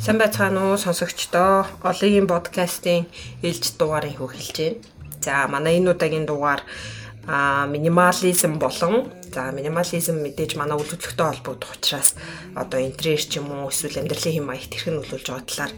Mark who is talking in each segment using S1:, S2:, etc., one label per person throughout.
S1: Сайн байцгаана уу сонсогчдоо. Олигийн подкастын ээлж дугаарыг хөвөлж байна. За манай энэ удаагийн дугаар а минимализм болон за минимализм мэдээж манай үйл хөдлөлтөй холбогдох учраас одоо интерьер ч юм уу эсвэл амьдралын хэм маягт хэрхэн нөлөөлж байгаа талаар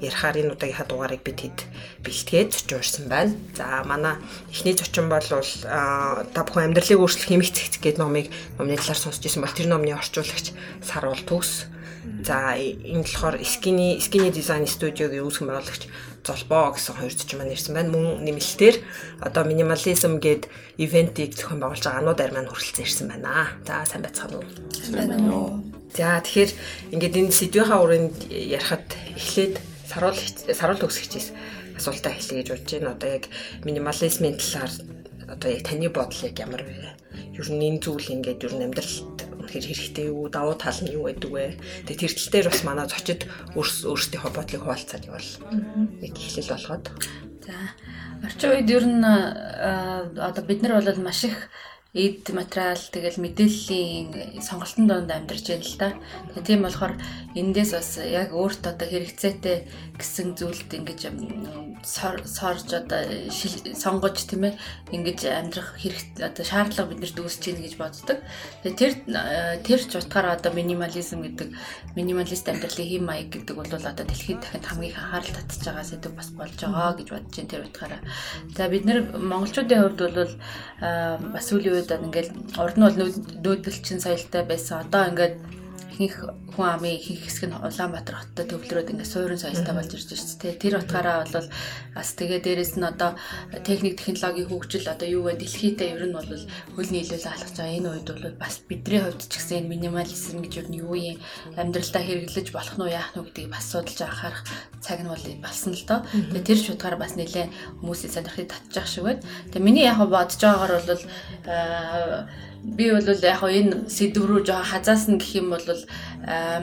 S1: ярихаар энэ удаагийнхаа дугаарыг бид хэд бэлтгээд зочиорсон байна. За манай эхний зочин бол та бүхэн амьдралыг өөрчлөх хэмих цэгц гэдэг номыг номны талаар сонсч ирсэн бол тэр номны орчуулагч Сарвал Төгс За энэ болохоор Skinny Skinny Design студиогийн үүсгэн байгуулагч Золбоо гэсэн хоёр зочин маань ирсэн байна. Мөн нэмэлтээр одоо минимализм гээд ивентийг зохион байгуулж байгаа ануудаар маань хүрэлцэн ирсэн байна. За сайн байцгаана уу?
S2: Сайн байна уу?
S1: За тэгэхээр ингээд энэ сэдвийнхаа өрөөнд ярихад эхлээд саруул саруул төгсөгчээс асуултаа хэлье гэж бодож байна. Одоо яг минимализмын талаар одоо яг таны бодол яг ямар вэ? Ер нь энэ зүйл ингээд ер нь амьдралд үнэхээр хэрэгтэй юу? Давуу тал нь юу гэдэг вэ? Тэгээ тэр тал дээр бас манай зочид өөрсдийнхөө бодлыг хуваалцаад явал нэг эхлэл болгоод.
S2: За орчин үед ер нь одоо бид нар бол маш их эд материал тэгэл мэдээллийн сонголтын донд амьдарч байна л да. Тэгээ тийм болохоор эндээс бас яг өөртөө одоо хэрэгцээтэй гэсэн зүйлд ингэж сорж одоо сонгож тийм ээ ингэж амьдрах хэрэг одоо шаардлага биднэрт үүсэж байна гэж боддог. Тэгээ тэр тэр ч утгаараа одоо минимализм гэдэг минималист амьдралын хэм маяг гэдэг бол одоо дэлхийд дахинд хамгийн их анхаарал татж байгаа сэдв бас болж байгаа гэж бодож байна тэр утгаараа. За бид нэр монголчуудын хувьд бол бас сүүлийн үед ингээд урд нь бол нүүдэлчин соёлтой байсан. Одоо ингээд ихэнх хүн амын ихэнх хэсэг нь Улаанбаатар хоттой төвлөрөөд ингээд суурин соёлтой болж ирж байна шүү дээ. Тэр утгаараа бол бас тэгээ дээрэс нь одоо техник технологийн хөгжил одоо юу вэ дэлхийдээ ер нь бол хөл нийлүүлээ алхаж байгаа. Энэ үед бол бас бидний хувьд ч гэсэн энэ минимализм гэж юу юм амьдралдаа хэрэглэж болох нь яах нь гэдгийг бас судалж анхаарах цаг нь бол болсон л доо. Тэгээ тэр шуутгаар бас нэлээд хүмүүсийн сонирхлыг татчих шиг байна. Тэгээ миний яг бодож байгаагаар бол би бол яг энэ сэдв рүү жоо хазаасан гэх юм бол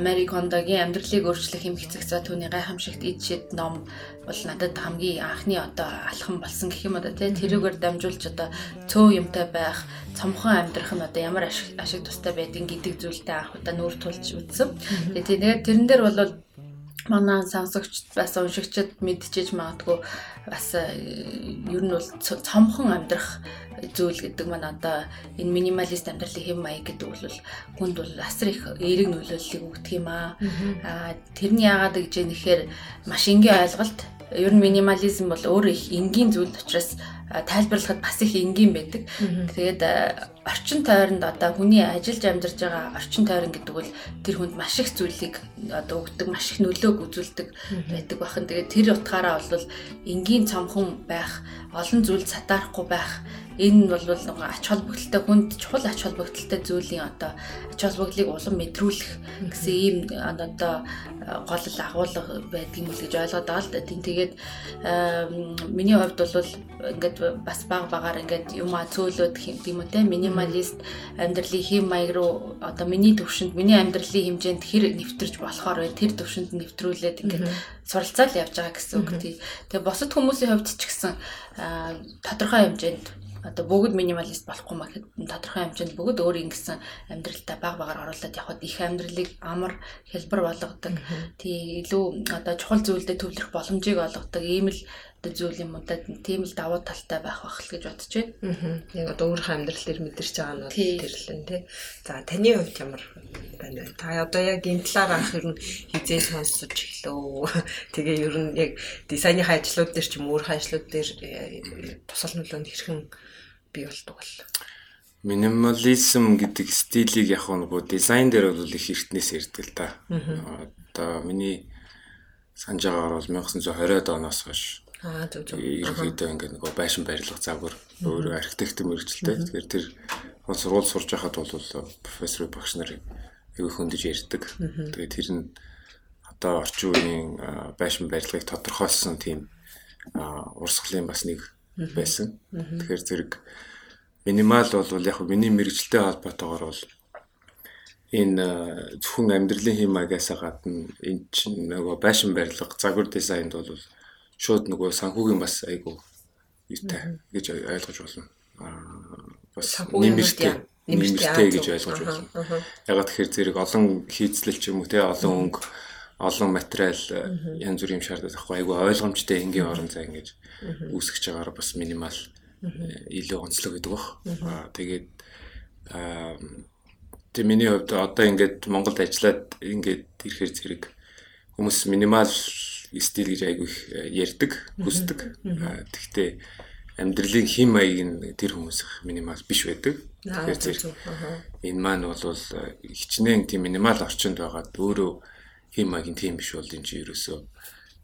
S2: Мари Кондогийн амьдралыг өөрчлөх юм хэцэг за түүний гайхамшигт ижид ном бол надад хамгийн анхны одоо алхам болсон гэх юм одоо тий тэрүүгээр дамжуулж одоо цөө юмтай байх цомхон амьдрах нь одоо ямар ашиг тустай байдгийг гэдэг зүйлтэй анх удаа нүүр тулж үзсэн. Тэгээд тэрэн дээр бол манай сонсогч бас уншигчд мэдчихэж магадгүй бас ер нь бол цомхон амьдрах зүйл гэдэг маань одоо энэ минималист амьдралын хэм маяг гэдэг бол хүнд бол асар их эерэг нөлөөллийг өгдөг юм аа. Тэрний яагаад гэж нэхэр маш энгийн ойлголт ер нь минимализм бол өөрөө их энгийн зүйл учраас тайлбарлахад бас их энгийн байдаг. Тэгээд орчин тойронд одоо хүний ажиллаж амьдарч байгаа орчин тойрон гэдэг бол тэр хүнд маш их зүйлийг одоо өгдөг, маш их нөлөөг үзүүлдэг байдаг бахан. Тэгээд тэр утгаараа бол энгийн цомхон байх, олон зүйл сатаарахгүй байх энэ бол нөгөө ач холбогдолтой хүнд чухал ач холбогдолтой зүйлийн одоо ач холбогдлыг улам мэдрүүлэх гэсэн ийм одоо гол агуулга байдаг юм л гэж ойлгоод байгаа л да. Тийм тэгээд миний хувьд бол ингээд бас баг багаар ингээд юм а цөөлөд тийм үү те минималист амьдралын хэм маяг руу одоо миний төвшөнд миний амьдралын хэмжээнд хэр нэвтэрч болохоор тэр төвшөнд нэвтрүүлээд ингээд суралцаал явж байгаа гэсэн үг тий. Тэгээ босод хүмүүсийн хувьд ч гэсэн тодорхой хэмжээнд одоо бүгд минималист болохгүй маа гэхэд тодорхой хэмжээнд бүгд өөр ингэсэн амьдралдаа баг багаар оруулаад явхад их амьдралыг амар хэлбэр болгодог. Тий илүү одоо чухал зүйлдэд төвлөрөх боломжийг олгодог. Ийм л одоо зүйл юм уу да тийм л давуу талтай байх бах л гэж бодож
S1: байна. Яг одоо өөрийнхөө амьдрал дээр мэдэрч байгаа нь тэрлэн тий. За таны хувьд ямар байна вэ? Та одоо яг энэ талаар анх ер нь хизээ сонсож эхлэв. Тэгээ ер нь яг дизайны ажлууд дээр ч юм өөрийнхөө ажлууд дээр э, тусал нөлөөнд хэрхэн бий болдог бол
S3: минимализм гэдэг стилийг яг нөгөө дизайн дээр бол их эртнээс ирдэг л да. Одоо миний санаж байгаагаар бол 1920-ад оноос хойш
S1: Аа зөв зөв.
S3: Ерөнхийдөө ингээд нөгөө байшин барилга загвар өөр архитектор мэрэгчлээ. Тэгэхээр тэр сургууль сурж байхад бол профессор багш нар аягүй хөндөж ярьдаг. Тэгээд тэр нь одоо орчин үеийн байшин барилгыг тодорхойлсон тийм урсгалын бас нэг байсан. Тэгэхээр зэрэг минимал бол яг миний мэрэгчлээ холбоотойгоор бол энэ зөвхөн амьдралын хэм маягаас гадна энэ чинь нөгөө байшин барилга, загвар дизайнд бол шууд нөгөө санхүүгийн бас айгу юутай гэж ойлгож болно. Бас нэмэртэй нэмэртэй гэж ойлгож байна. Ягаад тэгэхээр зэрэг олон хийцлэл ч юм уу те олон өнгө олон материал янз бүрийн шаарддаг байхгүй. Айгүй ойлгомжтой энгийн орон зай ингэж үүсгэж байгаагаар бас минимал илүү онцлог гэдэг бах. Аа тэгээд аа тэг миний хувьд одоо ингээд Монголд ажиллаад ингээд ирэхээр зэрэг хүмүүс минимал стил гэж айгүй их ярьдаг, хүсдэг. Тэгтээ амьдралын хим маяг нь тэр хүмүүс минимал биш байдаг. Тэгэхээр зэрэг энэ маань бол хичнээн тийм минимал орчинд байгаад өөрөө хим маягийн тийм биш бол энэ чинь ерөөсөө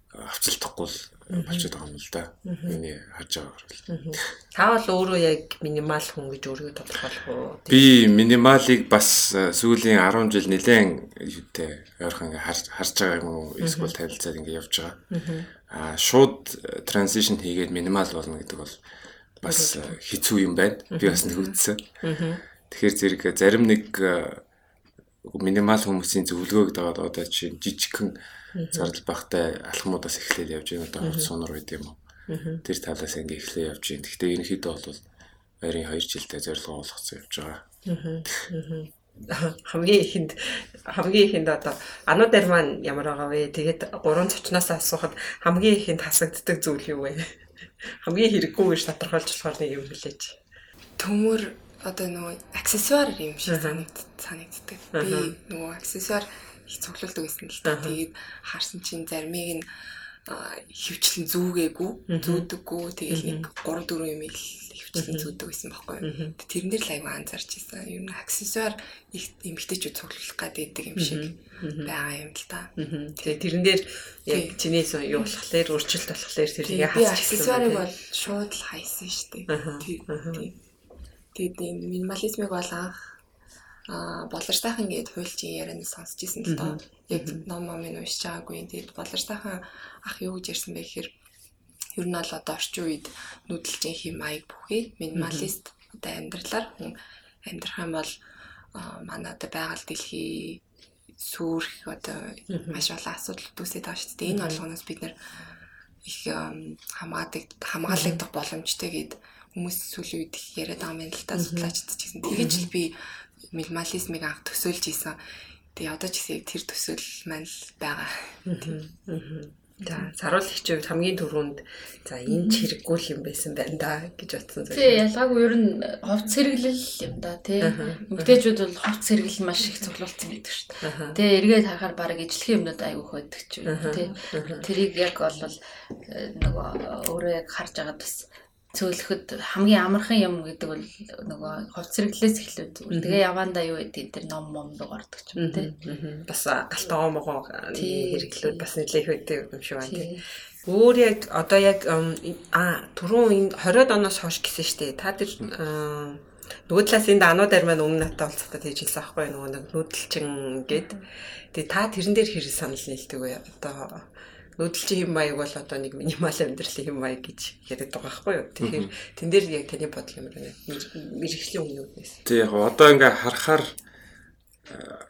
S3: авцалтахгүй л болчиход байгаа юм л да. Миний харж байгаагаар бол.
S1: Та бол өөрөө яг минимал хүн гэж өөрийгөө тодорхойлох уу?
S3: Би минималыг бас сүүлийн 10 жил нэлээд юутэй ойрхон харж байгаа юм уу? Эсвэл танилцаад ингээ явж байгаа. Аа шууд транзишн хийгээд минимал болно гэдэг бол бас хэцүү юм байна. Би бас нэгүдсэн. Тэгэхээр зэрэг зарим нэг минимал хүмүүсийн зөвлөгөөг дагаад одоо чинь жижигхэн зардал багтай алхмуудаас эхлээд явж байна одоо хурц сунар байд юм уу. Тэр талаас ингээ эхлээ явж байна. Гэхдээ ерөнхийдөө бол ойрын 2 жилдээ зорилгоо олгоцсон явж байгаа.
S1: хамгийн ихэнд хамгийн ихэнд одоо ануудаар маань ямар байгаа вэ? Тэгээд гурван цочноос асуухад хамгийн ихэнд хасагддаг зүйл юу вэ? Хамгийн хэрэггүй гэж тодорхойлж болохоор нэг юм хэлээч.
S4: Төмөр одоо нөгөө аксессуар юм шиг санагддаг. Би нөгөө аксессуар их цуглуулдаг байсан л та. Тэгээд харсан чинь заримыг нь хөвчлэн зүүгээгүй, зүүдэггүй. Тэгээд нэг 3 4 юм ил хөвчлэн зүүдэг байсан байхгүй юу. Тэрэн дээр л аягүй анзаарч ирсэн. Ер нь аксессуар их эмгтээчүүд цуглуулах гэдэг юм шиг байгаа юм л та.
S1: Тэгээд тэрэн дээр яг чиний юу болохоор өөрчлөлт болохоор тэрийг
S4: хасчихсан. Аксессуарыг бол шууд л хайсан шүү дээ. Тэгээд энэ минимализмыг бол анх а болортойхон гээд хуульчийн ярианд сонсч ирсэн л доо. Яг ном ном нь уншиж байгаагүй. Тэгээд болортойхон ах юу гэж ярьсан бэ гэхээр ер нь бол одоо орчин үед нүүдэлчин хэм маяг бүхий. Минималист одоо амьдралаар. Хүн амьдрах юм бол манай одоо байгаль дэлхий сүрх одоо маш олон асуудал үүсээд байгаа шүү дээ. Энэ болгоноос бид нэр их хамгаалагдах боломжтой гэд хүмүүс сүүлийн үед яриад байгаа юм л та судлаачд ч гэсэн тэгэж л би минимализмыг анх төсөөлж исэн. Тэгээ одоо ч гэсэн тэр төсөөл маань л байгаа.
S1: За саруулагчид хамгийн түрүүнд за энэ ч хэрэггүй юм байсан байна да гэж бодсон
S2: зүйл. Тий ялгаагүй ер нь ховц хэрэглэл юм да тий. Мөгтээчүүд бол ховц хэрэглэл маш их цуглуулсан гэдэг шүү дээ. Тий эргээд харахаар баг ижлэхэн юмнууд айгүйх байдаг ч юм тий. Тэрийг яг бол э, нөгөө өөрөө яг харж байгаад бас цөөлөхөд хамгийн амархан юм гэдэг бол нөгөө хувц зэрэглээс эхлээд тэгээ явандаа юу гэдэг тэр ном мом руу ордог ч юм тий.
S1: Бас галтаа могоо хэрэглүүд бас нэлээх байдаг юм шиг байна тий. Өөр яг одоо яг а түрүүн энэ 20-од оноос хойш гэсэн штэ. Та тэр нөгөө талаас энэ ануудаар маань өмнө натаа уулзахтаа тэгж хэлсэн аахгүй нөгөө нүүдэлчин гээд. Тэгээ та тэрэн дээр хэрэг санал нийлдэг вэ? Одоо нүүдэлчин хэм маяг бол одоо нэг минимал амьдралын хэм маяг гэж яриад байгаа байхгүй юу. Тэгэхээр тэн дээр яг таны бодол юм байна. Мэргэжлийн өмнөөднээс.
S3: Тий яг одоо ингээ харахаар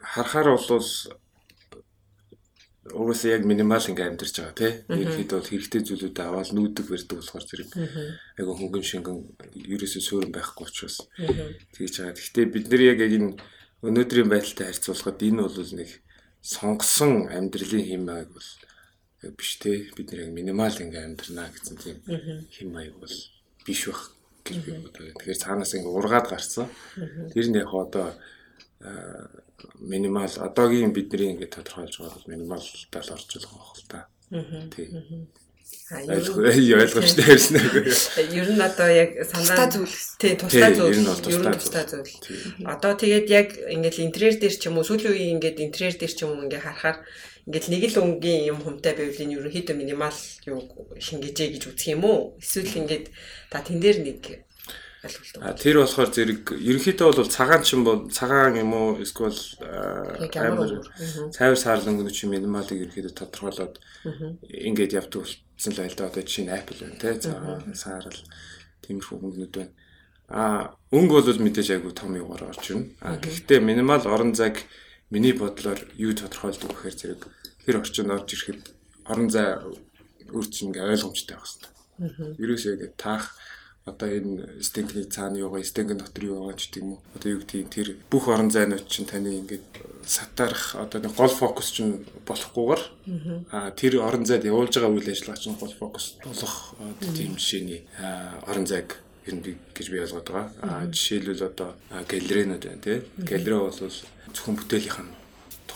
S3: харахаар бол угсаа яг минимал ингээ амьдарч байгаа тий. Ерхэд бол хэрэгтэй зүйлүүдээ аваад нүүдэг барьдаг болохоор зэрэг айгу хөнгөн шингэн ерөөсөө суурин байхгүй учраас тэгж байгаа. Гэхдээ бид нар яг энэ өнөөдрийн байдалтай харьцуулахад энэ бол нэг сонгосон амьдралын хэм маяг бол биш те бид нэг минимал ингээ амьдрнаа гэсэн тийм хэм маяг бол биш бах гэж би боддог. Тэгэхээр цаанаас ингээ ургаад гарцсан. Тэр нь яг одоо минимал одоогийн бидний ингээ тодорхойлж байгаа бол минимал тал орж байгаа байх л та. Тийм. ойлгомжтой ярьсан аа.
S1: Ер нь одоо яг санаа
S4: зүйл.
S1: Тий, тусдаа зүйл. Ер нь тусдаа зүйл. Одоо тэгээд яг ингээл интерьер дээр ч юм уу сүүлийн үеийн ингээд интерьер дээр ч юм уу ингээ харахаар Ингээл нэг л өнгийн юм хүмтэй байвлын ерөнхийдөө минимал юу шингээжээ гэж үзэх юм уу? Эсвэл ингээд та тэн дээр нэг
S3: А тэр болохоор зэрэг ерөнхийдөө бол цагаан чин бол цагаан юм уу? Эсвэл амар цайвар саарлан гүн чи минималыг ерөнхийдөө тодорхойлоод ингээд явдаг болсон л байл да одоо жишээ нь Apple байна те цагаан саарл тиймэрхүү хөнгөнүүд байна. А өнгө бол мэдээж айгу том югаар орж ирнэ. А гэхдээ минимал орон зайг миний бодлоор юу тодорхойлдог гэхээр зэрэг тэр орчинд орж ирэхэд орон зай өөрчлөн ингээ ойлгомжтой байх хэрэгтэй. Ерөөсөө ингээ таах одоо энэ стенкний цаана юугаа стенкэн дотор юу байгаа ч юм уу. Одоо юу гэдгийг тэр бүх орон зайнууд чинь таны ингээд сатарах одоо нэг гол фокус чинь болохгүйгээр а тэр орон зайд явуулж байгаа үйл ажиллагаа чинь гол фокус болох тийм жишээний орон зайг ер нь гэж би ойлгоод байгаа. А жишээлбэл одоо галерейнууд байна тий. Галерей бол зөвхөн бүтээлийнх нь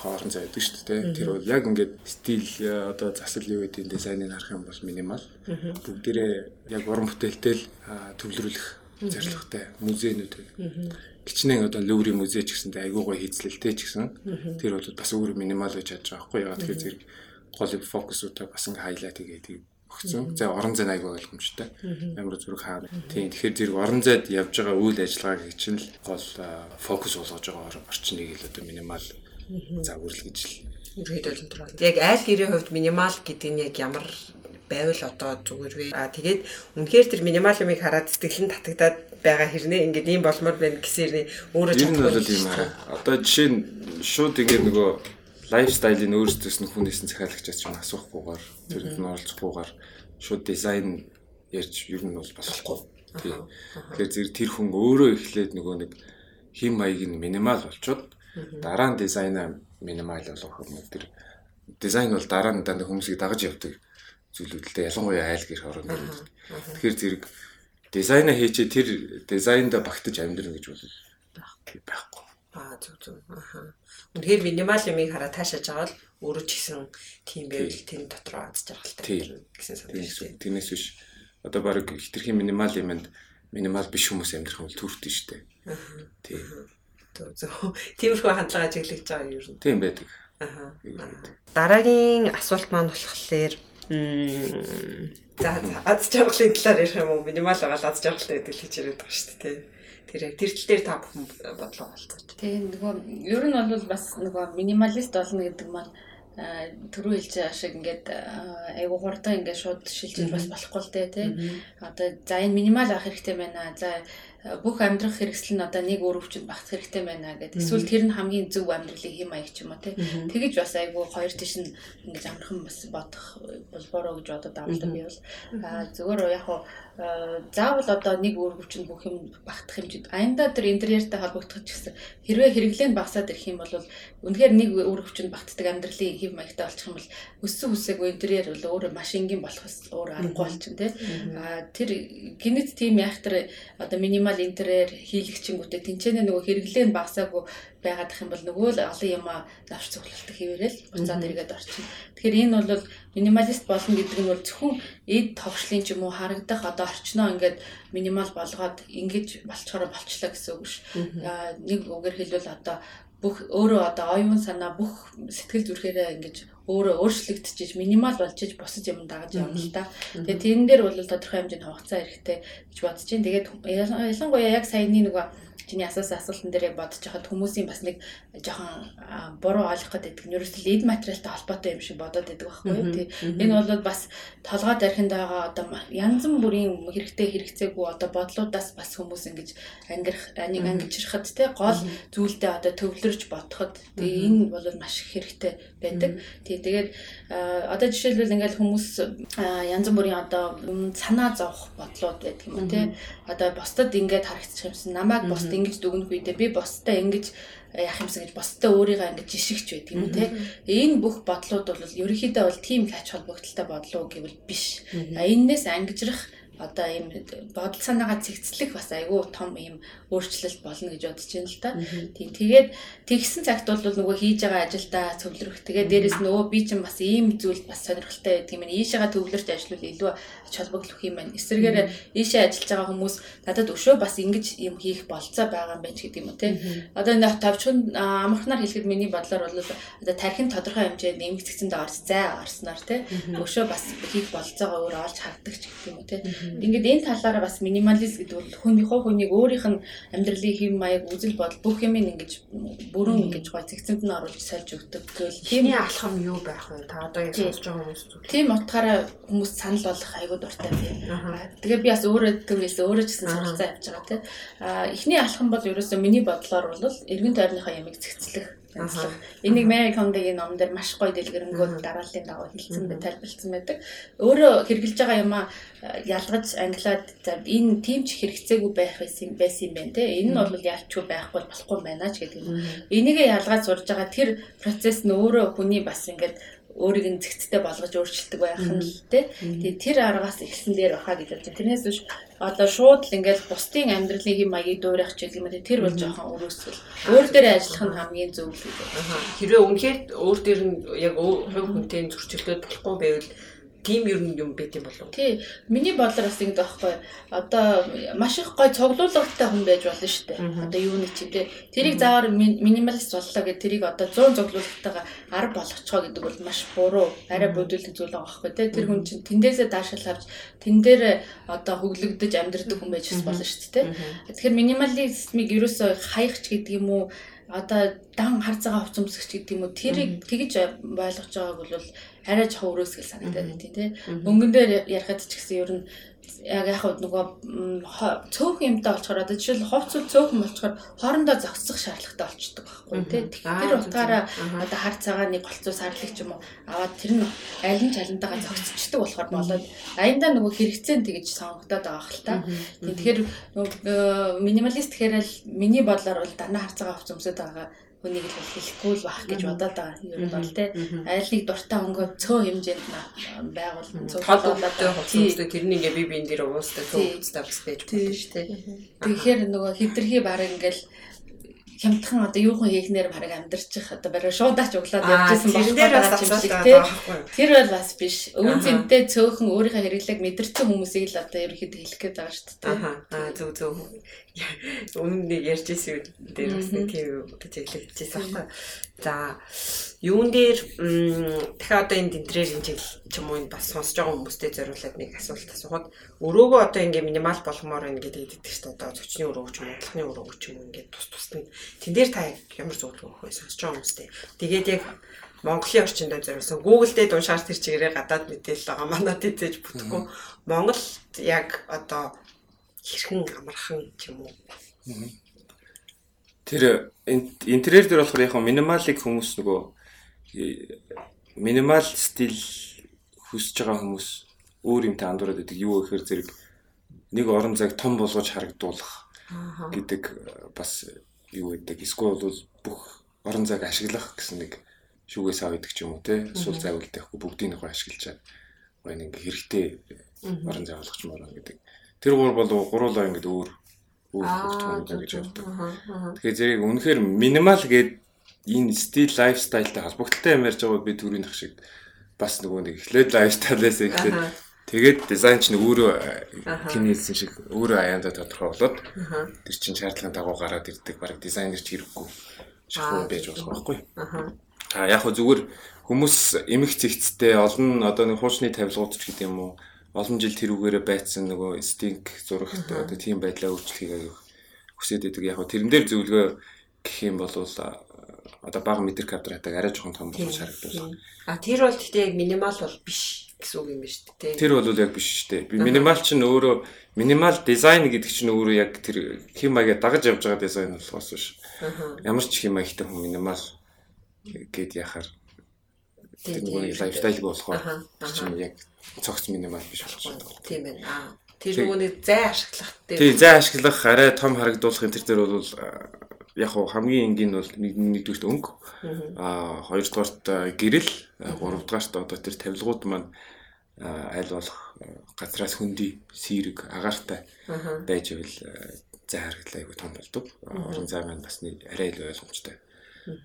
S3: хоорон зай байдаг шүү дээ. Тэр бол яг ингээд стил одоо засал юу гэдэг дизайныг харах юм бол минимал. Бүгдээрээ яг уран бүтээлтэй л төвлөрүүлэх зорилготой музейнүүд байна. Кичнээн одоо Луври музей ч гэсэнтэй айгүй гоё хийцлэлтэй ч гэсэн тэр бол бас өөр минимал гэж чадж байгаа байхгүй яа тэгэхээр зэрэг гол фокусуудаа бас ингээ хайлайт хийгээд өгсөн. За орон зай айгүй ойлгомжтой. Ямар зүрх хаа. Тийм тэгэхээр зэрэг орон зайд явж байгаа үйл ажиллагааг чинь л гол фокус болгож байгаа орчныг л одоо минимал загварлал гэж л
S1: ерөөдөл энэ төр. Яг айл гэрийн хувьд минимал гэдэг нь яг ямар байвал одоо зүгээр вэ? Аа тэгээд үнэхээр тэр минимал юмыг хараад сэтгэл нь татагдаад байгаа хэрнээ ингээд ийм болмоор байна гэсээр өөрөө
S3: ч юм бол юм аа. Одоо жишээ нь шууд ингээд нөгөө лайфстайлын өөрсдөөс нь хүнээс нь захиалагчаас ч асуухгүйгээр зэрэг нь оролцохгүйгээр шууд дизайн ярьж ер нь бол болохгүй. Тэгэхээр зэрэг тэр хүн өөрөө эхлээд нөгөө нэг хим маяг нь минимал болчоод Дараа нь дизайна минимал болгох юм тэр дизайн бол дараа нь дандаа хүмүүсийг дагаж явдаг зүйлүүдэлтэй ялангуяа айл гэр орон гэдэг. Тэгэхээр зэрэг дизайна хийчээ тэр дизайнда багтаж амьдрна гэж бол байхгүй.
S1: Аа зүг зүг. Аха. Үнэхээр минимал юмыг хараа таашааж байгаа л өөрөө ч гэсэн тийм байвал тэр дотроо аз жаргалтай
S3: гэсэн санаа. Тэрнээс биш одоо баг хитрхийн минимал юмд минимал биш хүмүүс амьдрах юм бол төрөлтөн шүү дээ. Тийм.
S1: Тиймэрхүү хандлага ажиглаж байгаа юм ер нь.
S3: Тийм байдаг.
S1: Аа. Дараагийн асуулт маань болохоор за аз жаргалын талаар ярих юм уу? Минимал байгаа аз жаргалтай гэдэг л хийж яриад байгаа шүү дээ. Тэр яг тэр тал дээр та бүхэн бодлого болцооч.
S2: Тийм нөгөө ер нь бол бас нөгөө минималист болно гэдэг маань түрүү хэлж байгаа шиг ингээд айгу хурдан ингээд шууд шилжиж бас болохгүй л дээ тий. Одоо за энэ минимал авах хэрэгтэй байна. За бүх амьдрах хэрэгсэл нь одоо нэг өөр өвчөнд багт хэрэгтэй байна гэдэг. Эсвэл тэр нь хамгийн зөв амьдралын хэм маяг ч юм уу тий. Тэгэж бас айгүй хоёр тийш нь ингэж амархан бас бодох болбороо гэж бодод авдаг би бол. Зүгээр яг хуу заавал одоо нэг өөр өвчөнд бүх юм багтах хэмжээд аянда тэр интерьертэй холбогдох ч гэсэн хэрвээ хэрэглээ нь багасаад ирэх юм бол үнэхээр нэг өөр өвчөнд багтдаг амьдралын хэм маягтай болчих юм бол өссөн үсээгүй интерьер бол өөр маш энгийн болох өөр аргагүй болчихно тий. Аа тэр гинэт тийм яхтар одоо минимал интерьер хийлэгчингүүтээ тэнцэнэ нөгөө хэрэглээ нь багасаагүй байгаад их юм бол нөгөө л олон юм навч цуглалт хийвэрэл буцаад эргээд орчихно. Тэгэхээр энэ бол минималист болно гэдэг нь бол зөвхөн эд товчлын ч юм уу харагдах одоо орчноо ингээд минимал болгоод ингэж болцохоор болчлаа гэсэн үг ш. Нэг үгээр хэлбэл одоо бүх өөрөө одоо оюун санаа бүх сэтгэл зүрхээрээ ингэж өөрөө өөрчлөгдөж минимал болж иж босож юм дагаж явна л да. Тэгээ тэрэн дээр бол тодорхой хэмжээний хугацаа хэрэгтэй гэж бодож байна. Тэгээд ялангуяа яг саяны нөгөө чиний асуусан асуултан дээр яг бодож байхад хүмүүсийн бас нэг жоохон буруу ойлгох гэдэг нь ерөөсөө лид материалтай холбоотой юм шиг бодоод байдаг байхгүй юу. Тэг. Энэ бол бас толгой дархинд байгаа одоо янз бүрийн хэрэгтэй хэрэгцээгүй одоо бодлуудаас бас хүмүүс ингэж ангирах нэг ангижрахад те гол зүйлдээ одоо төвлөрж бодоход тэгээ энэ бол маш их хэрэгтэй байдаг. Тэг. Тэгээд одоо жишээлбэл ингээл хүмүүс янз бүрийн одоо санаа зовх бодлууд байдаг юм те. Одоо бусдад ингээд харагдчих юмсан намайг бусд ингэж дүгнэх үедээ би бостой ингэж яах юмсан гэж бостой өөрийгөө ингэж жишгч байдаг юм те. Энэ бүх бодлууд бол ерөнхийдөө бол тийм их ач холбогдолтой бодлоо гэвэл биш. А энээс ангижрах одоо ийм бодол санаагаа цэгцлэх бас айгүй том ийм өөрчлөлт болно гэж бодож байна л да. Тийм тэгээд тэгсэн цагт бол нөгөө хийж байгаа ажилдаа цөвлөрөх. Тэгээд дээрэс нь өө би чинь бас ийм зүйл бас сонирхолтой байдаг юм. Ийшээгээ төвлөрч ажиллавал илүү ач холбогдох юм байна. Эсвэргээр ийшээ ажиллаж байгаа хүмүүс надад өшөө бас ингэж юм хийх болцоо байгаа юм байна гэдэг юм уу те. Одоо энэ товчхон амархнаар хэлэхэд миний бодлоор бол одоо тархин тодорхой хэмжээнд нэмэгдсэн дээрс зай орсноор те. Өшөө бас хийх болцоогоо өөр олж харддаг ч гэдэг юм уу те. Ингээд энэ талаараа бас минималист гэдэг бол хүний хов хүнийг өөрийнх нь амьдралын хэм маяг үзэл бодол бүх юм ингэж бүрэн ингэж гой цэгцэнд нь оруулж сольж өгдөг гэвэл
S1: тийм алхам юу байх вэ? Та одоо яг сонсож байгаа хүмүүс зүг.
S2: Тийм утгаараа хүмүүс санал болгох айгүй дуртай тийм. Тэгээ би бас өөрөө төвөөс өөрөө ч гэсэн суралцаа явж байгаа тийм. А эхний алхам бол ерөөсөө миний бодлоор бол эргэн тойрныхоо ямиг цэгцлэх онцлог. Энийг Mary Kondo-гийн ном дээр маш гоё дэлгэрэнгүй дарааллын дагуу хэлсэн бай тайлбарлсан байдаг. Өөрөө хэрэгжилж байгаа юм а ялгаж англиад энэ тийм ч хэрэгцээгүй байх байсан байсан юм байна те. Энэ нь бол ялчгүй байхгүй болохгүй байна ч гэдэг юм. Энийгээ ялгаад сурж байгаа тэр процесс нь өөрөө хүний бас ингээд өөрийг нь зэгцтэй болгож өөрчилдөг байх нь л тий. Тэгээ тэр аргаас эхэлсэн дээр баха гэж бодож байна. Тэрнээс биш одоо шууд л ингээл бусдын амьдралын хэм маягийг дуурайх ч юм уу тэр бол жоохон өрөөсөл. Өөр дээр ажиллах нь хамгийн зөв л гэдэг.
S1: Хэрвээ үнэхээр өөр дээр нь яг хувь хүнтэй зөрчилдөд болохгүй байвал тийм ер нь юм байт юм болов.
S2: Тий. Миний бодлоор бас ингэ байхгүй. Одоо маш их гой цуглуулгатай хүн байж болно шүү дээ. Одоо юуны чи тий. Тэрийг заавар минималист боллоо гэдэг тэрийг одоо 100 цуглуулгатайгаа 10 болгоцгоо гэдэг бол маш буруу. Арай бодулдаг зүйл байгаа байхгүй тий. Тэр хүн чинь тэндээсээ даашаал авч тэн дээр одоо хөглөгдөж амьдрдаг хүн байж болно шүү дээ. Тэгэхээр минимализмыг ерөөсөө хаях ч гэдэг юм уу одоо дан харцаага хувц өмсгч гэдэг юм уу тэрийг тэгж ойлгож байгааг бол арай жоо өрөөсгөл санагдаад байна тийм. Өнгөн дээр ярихад ч гэсэн ер нь яг яг нөгөө цөөхөн юмтай болчоор одоо жишээл ховцол цөөхөн болчоор хоорондоо зогсох шаардлагатай болчдөг байхгүй тий. Тэр утгаараа одоо хар цагааны голцоо сарлаг ч юм уу аваад тэр нь аль нь чалантайгаа зогсчдөг болохоор болоод аяндаа нөгөө хэрэгцээ нь тэгж сонгогдоод байгаа хэл та. Тэгэхээр минималист гэхээр л миний бодлоор бол дана хар цагаан хувц өмсөд байгаа хүнийг л хэлэхгүй л байх гэж бодоод байгаа. Ер нь бол те. Айлыг дуртай өнгөө цөө хэмжээнд байгуул
S1: цөө толгойтой хувцастай тэрний ингээ би биен дээр уустай цөө хувцастай бас байж болно шүү дээ.
S2: Тэгэхээр нөгөө хитрхи баг ингээл хямдхан одоо юухан хийхнээр баг амьдрчих одоо барай шуудаач углаад явжсэн
S1: болохоор юм шиг тий.
S2: Тэр бол бас биш. Өвөн зэнтэй цөөхөн өөрийнхөө хэрэглэг мэдэрсэн хүмүүсийг л одоо ерөөхдөө хэлэх гээд байгаа шүү дээ.
S1: Аа зөв зөв. Өмнө ярьжсэн юм дээр бас нэг тийм хэлчихсэн байхгүй. За юун дээр дахиад одоо энэ дэнтрээр энэ жил ч юм уу энэ бас сонсож байгаа хүмүүстэй зориулаад нэг асуулт асуухад өрөөгөө одоо ингээ минимал болгомоор байна гэдэг идэх шүү дээ. Одоо зочны өрөөгч юм уу, талхны өрөөгч юм уу ингээ тус тусна. Тэн дээр та ямар зөвлөгөө өгөх вэ сонсож байгаа хүмүүстэй. Тэгээд яг Монголын орчинд зориулсан Google дээр уншаар тэр чигээрээ гадаад мэдээлэл байгаа манад эзэж бүтэхгүй. Монголд яг одоо хэрхэн амархан ч юм уу
S3: Тэр интерьер дээр болохоор яг минималыг хүмүүс нөгөө минимал стил хүсэж байгаа хүмүүс өөр юмтай андуураад байдаг. Юу гэхээр зэрэг нэг орон зайг том болгож харагдуулах гэдэг бас юу гэдэг. Эсвэл бол бүх орон зайг ашиглах гэсэн нэг шүүгээс авдаг ч юм уу те. Сул зайвал тавихгүй бүгдийг нэг ашиглачаад гоё нэг хэрэгтэй орон зай болгоч мороо гэдэг. Тэр гур бол гуруулаа ингэдэг өөр өөр хөвгтөн гэж боддог. Тэгэхээр зэрэг үнэхээр минимал гээд энэ стил лайфстайлтай холбогдолтой юм ярьж байгаад би ах шиг бас нөгөө нэг эхлээд лайфстайлаас эхлээд тэгээд дизайн ч өөрөө кинэлсэн шиг өөрөө аяанда тодорхой болоод тэр чин шаардлагын дагуу гараад ирдэг баг дизайнер ч хэрэггүй шахуу байж болох байхгүй. А яг хөө зүгээр хүмүүс эмх цэгцтэй олон одоо нэг хуучны тавилгууд ч гэдэг юм уу олон жил тэрүүгээрээ байцсан нөгөө стинг зурагт одоо тийм байдлаа өөрчлөхийг хүсээд байдаг. Яг тэрэн дээр зөвлөгөө гэх юм бол одоо бага метр квадратыг арай жоохон том болгож харагдуулах.
S1: А тэр бол гэхдээ яг минимал бол биш гэсэн үг юм байна шүү дээ.
S3: Тэр бол яг биш шүү дээ. Би минимал чинь өөрөө минимал дизайн гэдэг чинь өөрөө яг тэр хэм маягаа дагаж явж байгаа дизайн болохоос биш. Ямар ч хэм маягтай хүн минимал гэд яхаар тэр нэг лайфстайлг болохоор чинь яг цогц минимал биш болчихсон.
S1: Тийм байна. Аа. Тэр нөгөөний зай ашиглах
S3: дээр. Тий, зай ашиглах арай том харагдуулахын тэр дээр бол яг хуу хамгийн энгийн бол нэгдүгürt өнгө. Аа хоёрдугаарт гэрэл, гуравдугаарт одоо тэр тавилгууд маань аль болох газраас хөндөй, сэрэг, агаартай байж ивэл зай харагдлаа айгу том болдог. Орон зай маань бас нэг арай л ойлгомжтой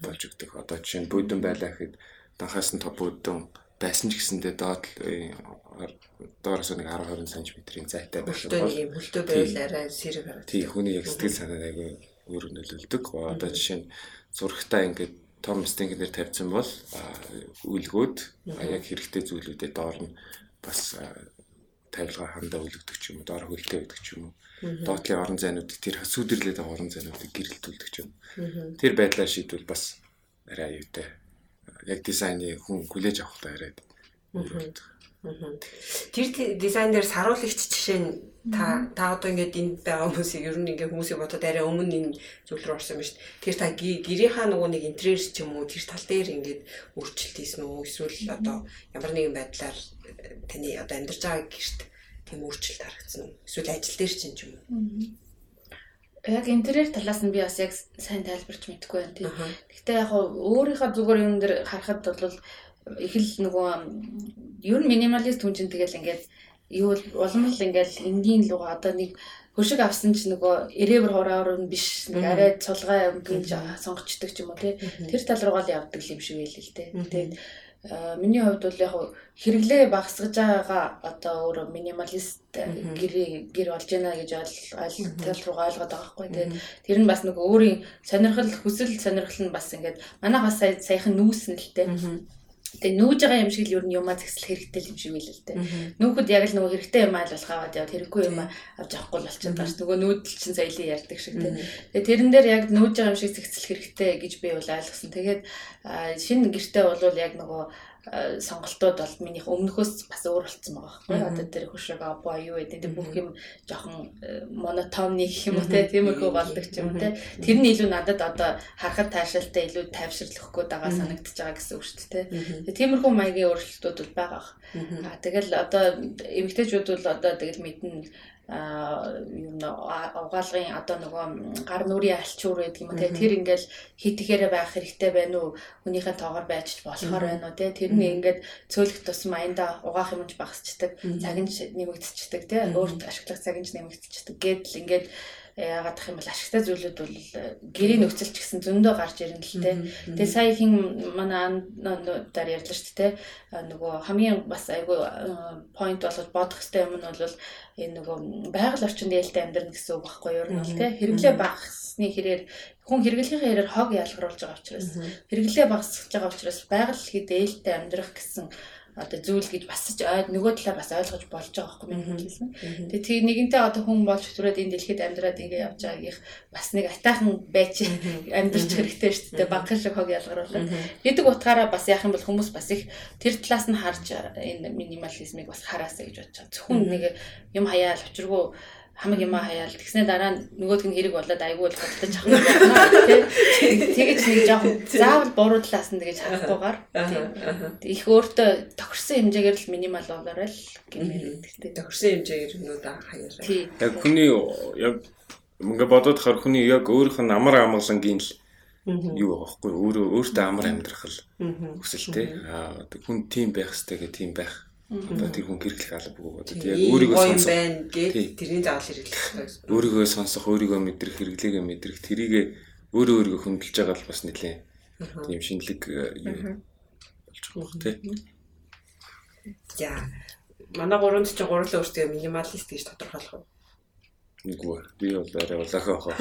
S3: болж өгдөг. Одоо жишээ нь бүйдэн байлаа гэхэд данхаас нь топ бүйдэн байсан ч гэсэндээ доод доороос нэг 10 20 см-ийн зайтай байх
S1: бол тийм хөлтөө байвал арай сэрэг харагддаг.
S3: Тий хүний яг сэтгэл санаа айгүй өөр нөлөөлдөг. Одоо жишээ нь зурагтаа ингээд том стенгнэр тавьсан бол үлгүүд яг хэрэгтэй зүйлүүдэд доор нь бас тавилга хандаа үлгдэг ч юм уу, доор хөлтэй байдаг ч юм уу. Доотлын орон зайнуудыг тэр сүдэрлээд орон зайнуудыг гэрэлтүүлдэг ч юм. Тэр байдлаар шийдвэл бас арай аюутай яг дизайны хүн хүлээж авахтай яриад.
S1: Тэр дизайн дээр саруулагч жишээ нь та та одоо ингээд энд байгаа хүмүүсийг ер нь ингээд хүмүүсийг бодоод арай өмнө энэ зүйл рүү орсон юм шүү дээ. Тэр та гэрийнхаа нөгөө нэг интерьер ч юм уу тэр тал дээр ингээд өөрчлөлт хийсэн үү эсвэл одоо ямар нэгэн байдлаар э, таны одоо амьдарч байгаа гэрт тийм өөрчлөлт харагдсан уу? Эсвэл ажил дээр ч юм уу?
S2: Яг интерьер талаас нь би бас яг сайн тайлбарч мэдэхгүй байна тийм. Гэхдээ яг өөрийнхөө зүгээр юм дээр харахад бол их л нөгөө ер нь минималист хүн чинь тэгэл ингээд юу улам л ингээл энгийн луга одоо нэг хөшиг авсан ч нөгөө ирээвэр хураар нь биш нэг арай цулгай өнгөж сонгочдөг ч юм уу тий тэр тал руугаа л явдаг юм шиг байл л тий тэгээд миний хувьд бол яг хэрэглээ багасгаж байгаа одоо өөр минималист гэр гэр болж байна гэж ойлголт руу ойлгоод байгаа байхгүй тий тэр нь бас нөгөө өөрийн сонирхол хүсэл сонирхол нь бас ингээд манайх бас саяхан нүүсэн л тий Тэгээ нүүж байгаа юм шиг л ер нь юмаа зэгсэл хэрэгтэй юм шиг байл л дээ. Нүүхэд яг л нөгөө хэрэгтэй юм айл болох аваад яваад хэрэггүй юм авч авахгүй болчиход байна. Нөгөө нүүдэл чинь соёлын ярьдаг шиг тийм. Тэгээ тэрэн дээр яг нүүж байгаа юм шиг зэгсэл хэрэгтэй гэж би бол ойлгосон. Тэгээд шинэ гэртээ бол яг нөгөө сонголтууд бол минийх өмнөхөөс бас өөр болцсон байгаа байхгүй одоо тэр хөшрөг або юу гэдэг тэр бүх юм жоохон э, монотонны гэх юм уу те тиймэрхүү болдог ч юм те. Тэр нь илүү надад одоо харахад таашаалтай илүү тайвширлахгүй байгаа санагдчихж байгаа гэсэн үг шүү дээ те. Тиймэрхүү маягийн өөрчлөлтүүд бол байгаа. Аа тэгэл одоо эмэгтэйчүүд бол одоо тэгэл мэднэ юм угаалгын одоо нөгөө гар нүрийн альчуур гэдэг юм те тэр ингээл хитгэхээрээ байх хэрэгтэй байна уу? Хүнийхээ тоогоор байж болохоор байна уу те? Тэр нь ингээд цөөлөх тусам аянда угаах юмч багасчдаг цагинч нэмэгдчихдэг те өөрт ашиглах цагинч нэмэгдчихдэг гэдэл ингээд яагаад гэх юм бол ашигтай зүйлүүд бол э, гэрийн нөхцөлч гэсэн зөндөө гарч ирнэ л те. Тэгээ сая хин манай дараа ярьлаа шүү дээ те. Нөгөө хамгийн бас айгүй point болгож бодох хэрэгтэй юм нь бол энэ нөгөө байгаль орчинд ээлтэй амьдрна гэсэн үг байхгүй юу? Ер нь бол те. Хэрэглээ багасны хэрээр хүн хэрэглэхийн хэрээр хог ялгаруулж байгаа учраас хэрэглээ багасгаж байгаа учраас байгаль хэд ээлтэй амьдрах гэсэн одоо зүйл гэж бас ч нөгөө талаа бас ойлгож болж байгаа байхгүй миний хэлсэн. Тэгээ тийм нэгэнтээ одоо хүн болж төрөөд энэ дэлхийд амьдраад ингэ явж байгаагийнх бас нэг атайхан байж амьдрч хэрэгтэй шүү дээ. Багхан шиг хог ялгаруулаад. Гэдэг утгаараа бас яах юм бол хүмүүс бас их тэр талаас нь харж энэ минимализмыг бас хараасаа гэж бодож байгаа. Зөвхөн нэг юм хаяал учиргүй хамаг юм хаяал. Тэгснэ дараа нь нөгөөдг нь хэрэг болоод айгүй л бодтож ах юм байна тий Тэгэж нэг жоохон заавал буруу талаас нь тэгэж харахгүйгээр их өөртөө тохирсон хэмжээгээр л минимал болоорой л гэмээр
S1: тий тохирсон хэмжээгээр нүуд хаяараа
S3: яг хүний яг ингээ бодоод хар хүний яг өөрийнх нь амар амгалангийн л юу аахгүй өөрөө өөртөө амар амьдрах л хүсэлтэй аа хүн тийм байх хэрэгтэй гэх тийм байх Одоо тэр хүн гэрчлэх албагүй одоо яг өөрийгөө
S1: сонсох. байна гэж тэрний заавал хэрэглэх
S3: хэрэгтэй. Өөрийгөө сонсох, өөрийгөө мэдрэх, хэрэглээгээ мэдрэх, тэрийг өөрөө өөрийгөө хөндлөж байгаа л бас нэлээ. Тийм шинэлэг юу болж байгаа бох тий.
S1: За манай гурванд ч гурлаа өөртөө минималист гэж тодорхойлох уу?
S3: Үгүй би бол арай улаахан хаа.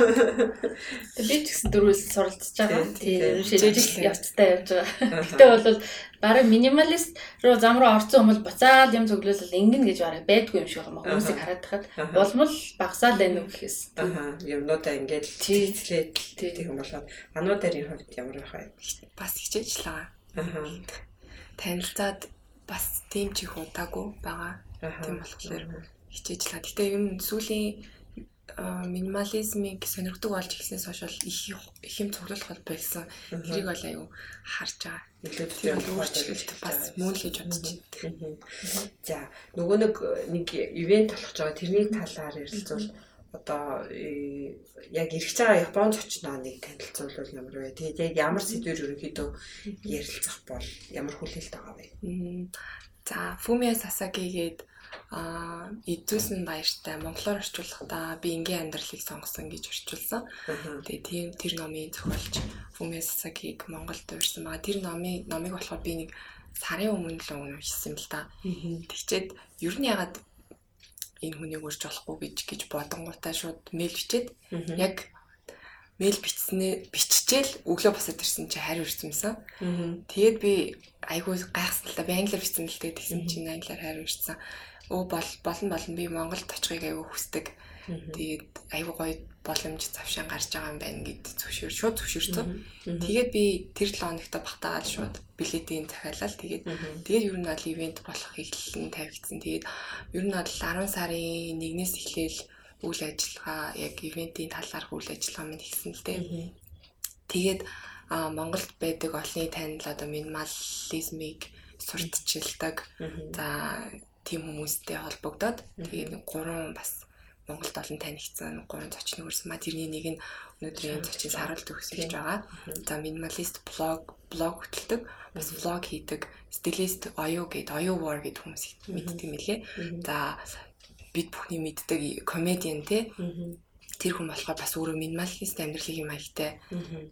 S2: Би ч гэсэн дөрвөөс суралцж байгаа. Тийм шилжиж явцтай явж байгаа. Гэтэ бол бараг минималист руу зам руу орсон хүмүүс буцаад юм зөвлөлөл ингэн гэж бараг байдгүй юм шиг байна. Хүмүүсийг хараад тахад болмол багасаал байна уу гэхээс.
S1: Аа юмнуудаа ингээд цэцлээд тийм болоод ануударын хувьд ямар байх вэ?
S4: Бас хичээж л байгаа. Аа. Танилцаад бас тийм чих удаагүй байгаа. Тийм болохоор хичээж л. Гэтэ ер нь сүүлийн минимализмыг сонирхдаг болж ирснээс хойш бол их их юм цуглуулах бол байсан. Тэрийг бол аюу харж байгаа.
S1: Нөлөөтэй
S4: өөрчлөлт бас мөн л гэж бодож байна.
S1: За нөгөө нэг нэг ивент болох жоо тэрний талаар ярилцвал одоо э, яг ирэх байгаа Японд очноо нэг танилцуулбал ямар вэ? Тэгээд яг ямар сэдвэр ерөнхийдөө ярилцах бол ямар хүлээлт байгаа вэ?
S4: За Фумиа Сасаги а эдүүс нь баяртай монголоор орчуулахдаа би ингийн амьдралыг сонгосон гэж орчуулсан. Тэгээ тийм тэр номын зохиолч Фумиа Сасагиг Монголд урьсан байгаа. Тэр номын номыг болохоор би нэг сарын өмнө л уншсан л да. Тэгчээд ер нь ягаад энэ хүнийг урьж болохгүй гэж гэж бодонгуудаа шууд мэйл бичээд яг мэйл бичснээ биччихэл өглөө босоод ирсэн чи хариу ирсэнсэн. Тэгээд би айгүй гайхсан л да. Би англиар бичсэн л тэгээд тэгсэн чинь англиар хариу ирсэн өө бол болно болно би Монголд очихыг аягүй хүсдэг. Тэгээд айгүй гоё боломж завшаан гарч байгаа юм байна гэд зөвшөөр шууд зөвшөөрсөн. Тэгээд би тэр 7 хоногт багтаагаад шууд билетийн захиалал тэгээд тэгээд ер нь бол ивент болох эхлэн тавигдсан. Тэгээд ер нь бол 10 сарын 1-ээс эхлээл үйл ажиллагаа яг ивентийн талаарх үйл ажиллагаа минь ихсэн л дээ. Тэгээд а Монголд байдаг олонний танил одоо минимализмыг сурталчилдаг. За тийм хүмүүстэй холбогдоод тэгээд гурван бас Монголд олон танигдсан гурван зочин өрсөн ма тэрний нэг нь өнөөдрийн зочин саралт төгсөж байгаа. За минималист блог блог хөтэлдэг, бас влог хийдэг, стилист оюу гэд оюу war гэд хүмүүс мэддэг юм лээ. За бид бүхний мэддэг комедиан те. Тэр хүн болохоор бас өөрөө минималист амьдралын маягтай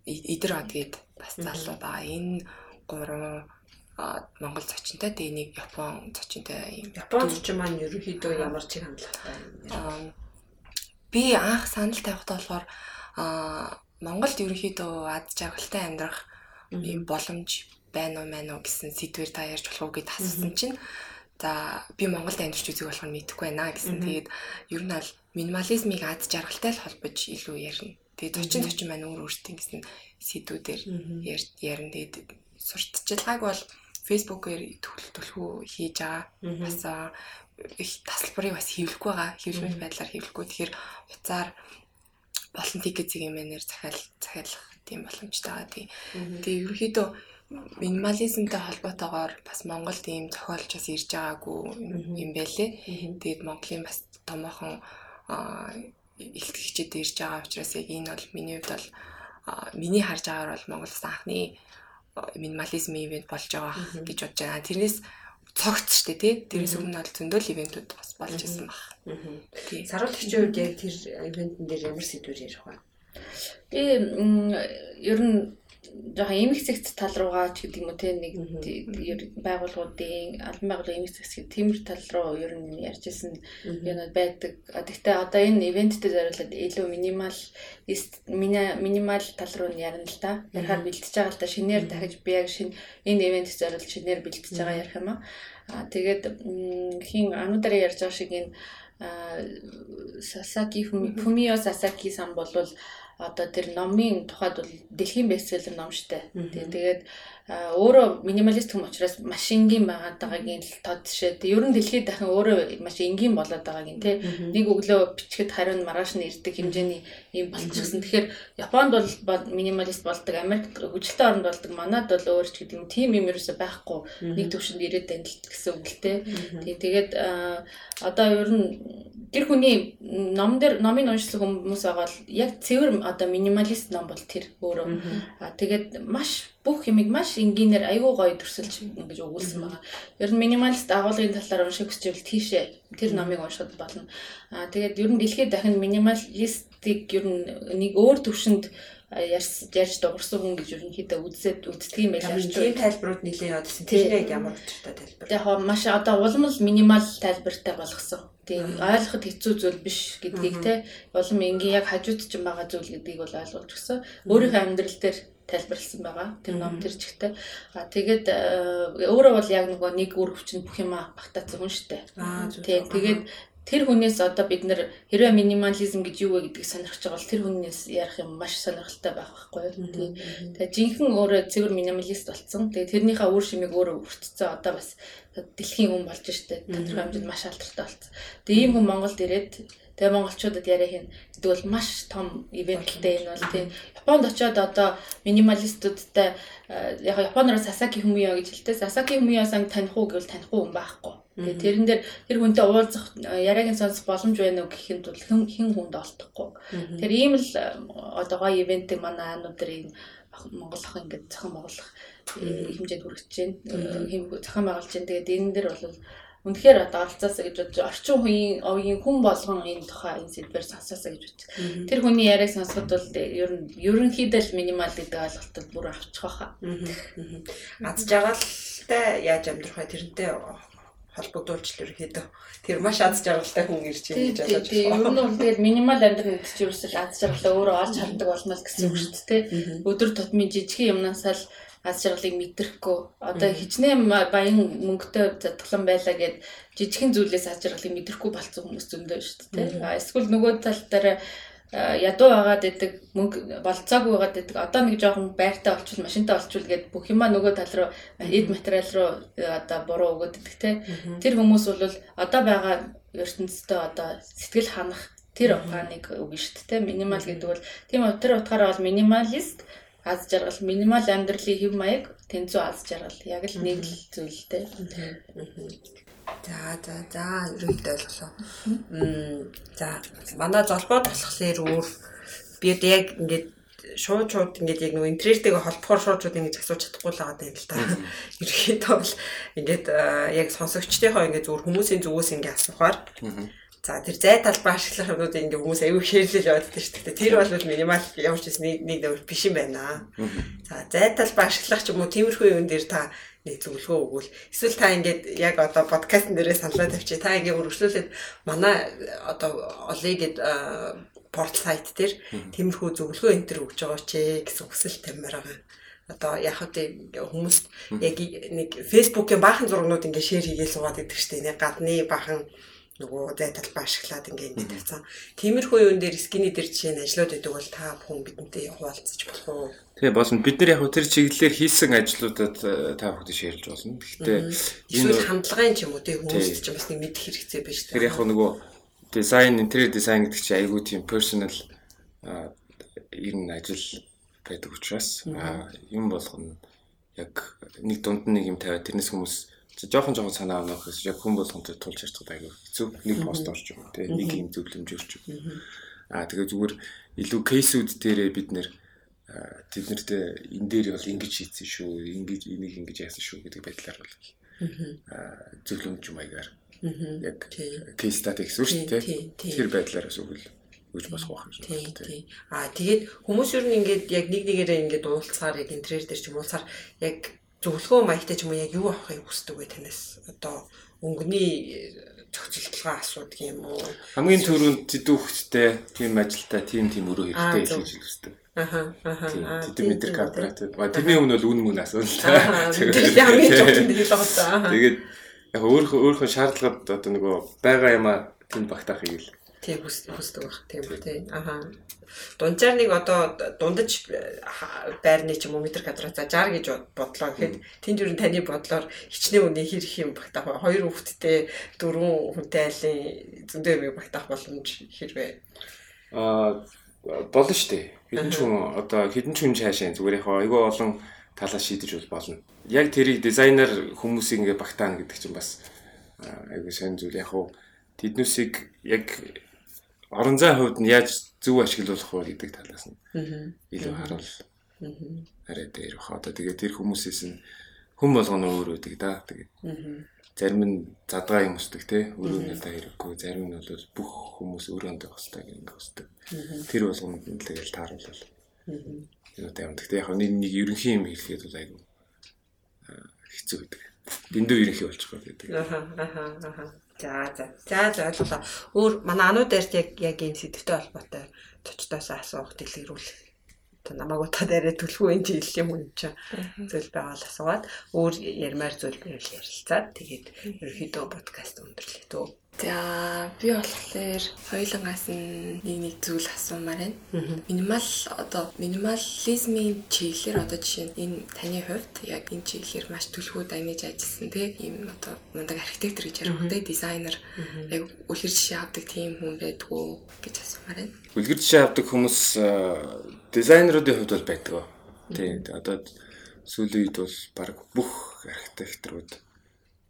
S4: идэр од гэд бас залуу байгаа. Энэ гурван Монгол зочинтой тэгээ нэг Япон зочинтой юм.
S1: Япон зочин маань ерөнхийдөө ямар чиг хандлагатай юм?
S4: Би анх санал тавихтаа болохоор Монголд ерөнхийдөө ад жаргалтай амьдрах юм боломж байна уу мэн үү гэсэн сэдвээр та ярьж болох уу гэд асуусан чинь за би Монголд амьдарч үзэх болохоор мэдэхгүй байна гэсэн. Тэгээд ер нь бол минимализмыг ад жаргалтай л холбож илүү ярина. Тэгээд зочин зочин маань өөр өөртөө гэсэн сэдвүүдээр ярина. Тэгээд сурталчилгааг бол фэйсбүүкээр төлөвлөгөө хийж байгаа. Бас их тасалбарыг бас хэвлэхгүй байгаа. Хэвлэмэл байдлаар хэвлэхгүй. Тэгэхээр уцаар болон тикетийн мэнээр захиал захиалах тийм боломжтой байгаа. Тэгээ ерөнхийдөө минимализмтай холбоотойгоор бас Монголд ийм зохиолч бас ирж байгаагүй юм байлээ. Тэгээд Монголын бас томоохон илтгэгчид ирж байгаа учраас яг энэ бол миний хувьд бол миний харж байгаагаар бол Монголс анхны минимализм ивент болж байгаа гэж бодож байна. Тэрнээс цогц штэ тий. Тэрээс өмнө бол зөндөл ивентүүд бас болж исэн баг.
S1: Тий. Саруулагчийн үед яг тэр ивентэн дээр ямар сэдвэр ярих вэ?
S2: Би ер нь жоохон эмх зэгц тал руугаа ч гэдэг юм уу те нэг байгууллагуудын албан байгууллагын эмх зэгц гэх тиймэр тал руу ер нь ярьж исэн юмуд байдаг. Гэхдээ одоо энэ ивенттэй зориулаад илүү минимал минимал тал руу нь ярина л да. Ярахаар бэлтэж байгаа л да. Шинээр дахиж би яг шинэ энэ ивент зориулж шинээр бэлтэж байгаа ярих юм аа. Тэгээд хин ануудаараа ярьж байгаа шиг энэ Сасаки Фумио Сасаки сан болвол одоо тэр номын тухайд бол дэлхийн бестселлер ном штэ. Тэгээд өөрөө минималист хүм учраас маш энгийн байгаад байгаагийн л тод. Тэг ер нь дэлхийд дахин өөрөө маш энгийн болоод байгаагийн тий. Нэг өглөө бичгэд хариу нь маргааш нь ирдэг хэмжээний юм болчихсон. Тэгэхээр Японд бол минималист болдог, Америкт хөгжилтэй оронд болдог, манад бол өөр ч гэдэг юм тийм юм ерөөсөй байхгүй. Нэг төвшөнд ирээд л гэсэн үг л тий. Тэгээд одоо ер нь гэр хүний ном дээр номын уншсан хүмүүс байгаа л яг цэвэр одоо минималист ном бол тэр өөрөө. Тэгээд маш бүх юмыг маш энгийнээр аюу гоё төрсөлж ингэж өгүүлсэн байгаа. Ер нь минималист агуулгын талаар унших гэж байвал тийшээ тэр номыг уншихад болно. Аа тэгээд ер нь дэлхийд дахин минималистик ер нь нэг өөр төвшөнд ярьж ярьж дуурсан хүн гэж ерөнхийдөө үзээд үздэг юм байлаа
S1: шүү. Тийм тайлбарууд нэлээд. Тэр яг ямар учиртай тайлбар.
S2: Яг маш одоо улам л минимал тайлбартай болгосон. Тийм ойлгоход хэцүү зүйл биш гэдгийг те улам энгийн яг хажууд ч байгаа зүйл гэдгийг бол ойлгуулж өгсөн. Өөрийнхөө амьдрал дээр тайлбарлсан байгаа. Тэр ном тэр чигтээ. А тэгээд э, өөрөө бол яг нөгөө нэг үр хүчинд бүх юм багтаацсан хүн.
S1: Аа
S2: тийм. Тэгээд тэр хүнээс одоо бид нэр хэрвээ минимализм гэж юу вэ гэдгийг сонирхож байгаа бол тэр хүнээс ярих юм маш сонирхолтой байх байхгүй юу. Тийм. Тэгээд жинхэнэ өөрөө цэвэр минималист болсон. Тэгээд тэрнийхээ үр шимийг өөрөө өртцсөн. Одоо бас дэлхийн хүн болж штэ. Тодорхой хэмжээнд маш алдартай болсон. Тэгээд ийм хүн Монголд ирээд Тэгээ монголчуудад яриа хийн гэдэг бол маш том ивенттэй энэ бол тийм. Японд очиод одоо минималистуудтай э, яг Японоор Сасаки Хумио гэж хэлдэг. Сасаки Хумио-сан таних уу гэвэл танихгүй хүн байхгүй. Тэгээ тэрэн дээр тэр хүнтэй уулзах э, яриагийн сонсох боломж байна уу гэхэд бол хэн хэн хүнд олдохгүй. Тэр ийм л одоо гоё ивентийг манай аанууд дээр энэ Монголох ингээд цохон Монголох э, хэмжээнд хүрэж байна. Э, хэм цохон байгуулж байна. Тэгээд энэ дээр бол үнэхээр одоо оролцоосаа гэж бодож орчин үеийн овгийн хүн болгон энэ тухай энэ сэдвэр сонсоосаа гэж бодчих. Тэр хүний яриаг сонсоход бол ер нь ерөнхийдөө л минимал гэдэг ойлголтод бүр авчих واخа.
S1: Аз жаргалтай яаж амьдрах вэ? Тэрнтэй холбогдуулж л ерөөхдөө тэр маш аз жаргалтай хүн ирж байна гэж ойлгож
S2: байна. Тийм ер нь тэгэл минимал амьдрах гэдэг чинь ерөөсөө аз жаргалаа өөрөө олж хардаг болно л гэсэн үг шүү дээ. Өдөр тутмын жижиг юмнаас л аз жаргалыг мэдрэхгүй одоо хичнээн баян мөнгөтэй задглан байлаа гэд жижигхэн зүйлээс аз жаргалыг мэдрэхгүй болцсон хүмүүс зөндөө шүү дээ. Эсвэл нөгөө тал дээр ядуу байгаад идэг мөнгө болцоогүй байгаад идэг. Одоо нэг жоохон байртай болчвол машинтай болчвол гэд бүх юмаа нөгөө тал руу эд материал руу одоо буруу өгöd идэг те. Тэр хүмүүс бол одоо байгаа ертөнцийн одоо сэтгэл ханах тэр ухааныг өгнө шүү дээ минимал гэдэг бол тийм тэр утгаараа бол минималист аз жаргал минимал амьдралын хэв маяг тэнцүү аз жаргал. Яг л нэг л зүйлтэй.
S1: За за за ерөнхийдөө ойлголоо. Мм за манай золбоо болохоор өөр би одоо яг ингээд шууд шууд ингээд яг нөгөө интернеттэйгээ холбохоор шууд шууд ингэж асууж чадахгүй л байгаа юм л та. Ерөнхийдөө бол ингээд яг сонсогчдийнхоо ингээд зүгээр хүмүүсийн зүгээс ингээд асуухаар За тэр зай талбай ашиглах юмнууд ингээ хүмүүс аюу хэрэглэл яваад байдаг шүү дээ. Тэр бол минимал ямар ч нэг нэг дэвэр биш юм байна. За зай талбай ашиглах ч юм уу тиймэрхүү юм дээр та нэг зөвлөгөө өгвөл. Эсвэл та ингээд яг одоо подкастн дээрээ саналаа тавьчих. Та ингээ өргөжлүүлээд манай одоо олыг гээд портал сайт дээр тиймэрхүү зөвлөгөө энэ төр өгч байгаа ч гэсэн хүсэл тамир байгаа одоо яг хөтэ хүмүүс яг нэг фэйсбүүкийн баахан зургнууд ингээ шеэр хийгээл суугаад идэг штеп нэг гадны баахан нөгөө зай талбай ашиглаад ингээ ингэ тавьсан. Тиймэрхүү юун дээр скины дээр жишээ нь ажлууд өгдөг бол та бүхэн бидэнтэй хуваалцаж болох уу?
S3: Тэгээ болно. Бид нар яг тэр чиглэлээр хийсэн ажлуудад э, та бүхэнд шеэрлж болно. Гэхдээ
S1: энэ хандлагын ч юм уу тий хүмүүст ч бас нэг мэдэх хэрэгцээ байна шүү дээ.
S3: Тэр яг нөгөө дизайн, интерьер дизайн гэдэг чинь айгүй тийм personal ер нь ажил байдаг учраас юм болгоно яг нэг дунд нэг юм тавиад тэрнээс хүмүүс жоохон жоохон санаа гэсэн яг хүн болгонд тулж ярьцгаад айгүй хэцүү. Нэг пост орж юм те нэг юм зөвлөмж өрч юм аа тэгээ зүгээр илүү кейсүүд дээрээ бид нэр тэднэрт энэ дээр бол ингэж хийсэн шүү ингэж энийг ингэж яасан шүү гэдэг байдлаар бол аа зөвлөмж маягаар яг кейс стати гэсэн шүү дээ тэр байдлаар бас үгэл гэж босох байх юм
S1: шиг байна. Аа тэгээд хүмүүс юу нэг ингээд яг нэг нэгээрээ ингээд уулзахаар яг интерьер дээр ч юм уулзахаар яг зөвлөгөө маягтай ч юм уу яг юу авахыг хүсдэг вэ танаас одоо өнгөний зохицолтолгоо асуудаг юм уу
S3: хамгийн түрүүнд тэдүүхтэй тийм ажилтаа тийм тийм өрөө хэрэгтэй хийж хүсдэг
S1: Аха аха.
S3: Тэд метр квадрат. Тэрний өмнө бол үн мөн
S1: асуудал. Тэгээд хамгийн чухал нь л байгаа.
S3: Тэгээд яг өөрөө өөрөө шаардлагад одоо нөгөө байгаа юмаа тэнд багтаахыг л
S1: тийм хүсдэг байх. Тийм үү тийм. Аха. Дунджаар нэг одоо дундаж байрны ч юм уу метр квадрат за 60 гэж бодлоо гэхэд тэнд юу таны бодлоор хичнээн үнэ хэрэг юм багтаах вэ? Хоёр хүүхэдтэй дөрвөн хүнтэй айлын зөндөө юм багтаах боломж хэрвээ?
S3: Аа болно шүү дээ. Хэдэн ч хүн одоо хэдэн ч хүн цаашаа зүгээр яг айгүй олон талаас шийдэж бол болно. Яг тэрийг дизайнер хүмүүсийг ингээ багтаана гэдэг чинь бас айгүй сайн зүйл яг хуу тэднүүсийг яг орон зайн хувьд нь яаж зөв ашиглуулах вэ гэдэг талаас нь илүү харуул. Арай дээр баха. Одоо тэгээд тэр хүмүүсээс нь хүм болгоно өөр үүдэг да. Тэгээд зарим нь задгаа юм өсдөг те өөрөө надад хэрэггүй зарим нь бол бүх хүмүүс өрөөндөө хөстэй ингэ хөсдөг. Тэр болгонд нь тэгэл тааруулал. Энэ одоо юм. Гэхдээ яг нэг нэг ерөнхий юм хэлгээд бол айгу хэцүү гэдэг. Дэндүү ерөнхий болчихгоо гэдэг.
S1: Аха аха аха. За за. За за ойлголоо. Өөр манай анууд дээрт яг яг энэ сэдвтэй холбоотой точдоос асуух дэлгэрүүл намайг утаад арай төлхөө энэ жил юм юм чи зүйл байгаал асуугаад өөр ярмаар зүйл байвал ярилцаад тэгээд ерөөхдөө подкаст өндөрлөө төө.
S4: За би болохоор хоёулангаас нь нэг нэг зүйл асуумаар байна. Минимал одоо минимализмын чиглэлээр одоо жишээ нь энэ таны хувьд яг энэ чиглэлээр маш төлхөө дайнаж ажилласан тийм одоо мундаг архитектор гэж ярих үү дизайнер. Яг үлгэр жишээ авдаг тийм хүн байдгүй гэж асуумаар байна.
S3: Үлгэр жишээ авдаг хүмүүс дизайнеруудын хувьд бол байдаг. Тийм одоо сүүлийн үед бол баг бүх архитекторууд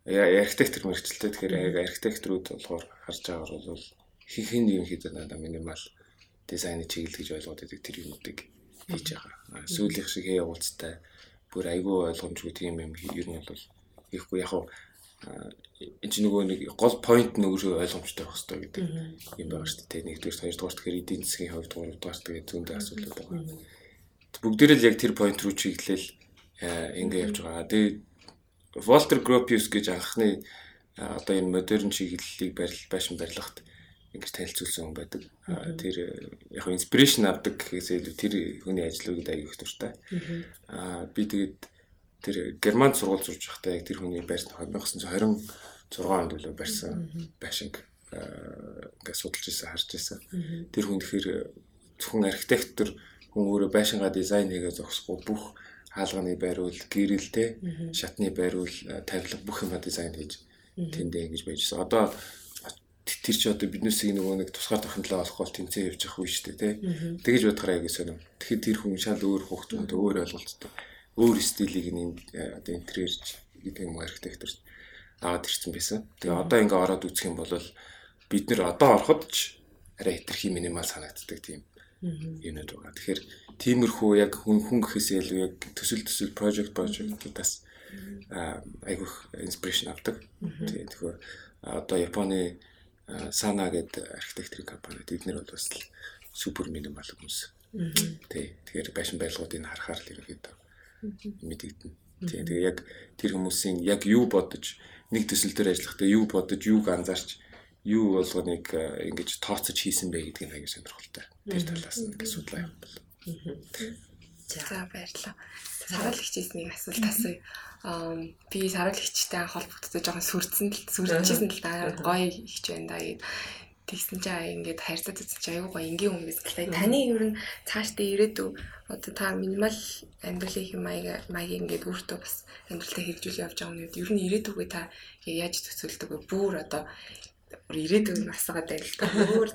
S3: архитектор мэрэгчлээ тэгэхээр архитекторууд болохоор харж байгаагаар бол хинхэн юм хийдэг надаа минимал дизайны чиглэл гэж ойлгоод байдаг тэр юмнуудыг хийж байгаа. Сүүлийнх шиг хээ уулзтай бүр айгүй ойлгомжгүй тийм юм ер нь бол ихгүй яг энэ ч нөгөө нэг гол point нь өөрөө ойлгомжтой байх хэрэгтэй гэдэг юм байгаа шүү дээ. Нэгдүгээр, хоёрдугаар тэгэхээр эдийн засгийн хувьд, гуравдугаар тэгээд зөндөө асуудал байгаа. Бүгдээрээ л яг тэр point руу чиглэл ингэ явж байгаа. Тэгээд Walter Gropius гэж анхны одоо энэ модерн чиглэлийг барил байшин барилгахад ингэж танилцуулсан хүн байдаг. Тэр яг инспирэшн авдаг гэхээс илүү тэр хүний ажлуудад аяг их дуртай. Аа би тэгээд тэр Германд сургууль сурж байхдаа яг тэр хүний байрс 1926 онд үлээ барьсан байшинг ингээд судалж ирсэн харж ирсэн. Тэр хүн тэгэхээр зөвхөн архитектор хүн өөрөө байшингаа дизайн хийгээ зогсохгүй бүх хаалганы байруул, гэрэлтэй, шатны байруул, тавилга бүх юма дизайн хийж тэндээ ингэж байжсэн. Одоо тэр чи одоо биднээсийг нөгөө нэг тусгаар тохиомлоо олох бол тэнцээ явж явах үе шүү дээ, тий. Тэгэж бодохоор яг сонирм. Тэгэхээр тэр хүн шал өөр хугацаанд өөр ойлголттой. Өөр стилийг нэг одоо интерьерч гэдэг юм архитекторч аваад ирсэн байсан. Тэгээ одоо ингээ ороод үзэх юм бол бид нэр одоо ороход ч арай хитрхи минимал санагддаг тийм юмнууд байгаа. Тэгэхээр тиймэрхүү яг хүн хүн гэхээс илүү яг төсөл төсөл project project-аас айгүйх инспирэшн авдаг. Тэгэхээр одоо Японы Сана гэдэг архитектурын компани тэднэр бол бас супер минимал хүмүүс. Тий. Тэгэхээр байшин байлгуудыг харахаар л ерөөдөө мэдэгдэн. Тий. Тэгээ яг тэр хүмүүсийн яг юу бодож нэг төсөл дээр ажиллахдаа юу бодож юуг анзаарч юу болгоныг ингэж тооцож хийсэн бэ гэдгийг аягүй сонирхолтой. Тэр талаас нь судлаа юм бол.
S4: За баярлалаа. Саруулагчээс нэг асуулт асууя. Аа би саруулагчтай холбогдсон жоохон сүрдсэн л сүрдчихсэн л да гоё ихч байна да гэд тэгсэн чинь аа ингээд хайрцаг үзсэн чинь аюу гоё энгийн хүмүүс гэлээ. Таны ер нь цаашдаа ирээдүг одоо та минимал амьдралын хэм маяг маяг ингээд өөртөө бас амьдралтаа хэрэгжүүл явж байгаа юм. Ер нь ирээдүгөө та яаж төсөөлдөг вэ? Бүр одоо ирээдүйн насгаад байл та. Өөр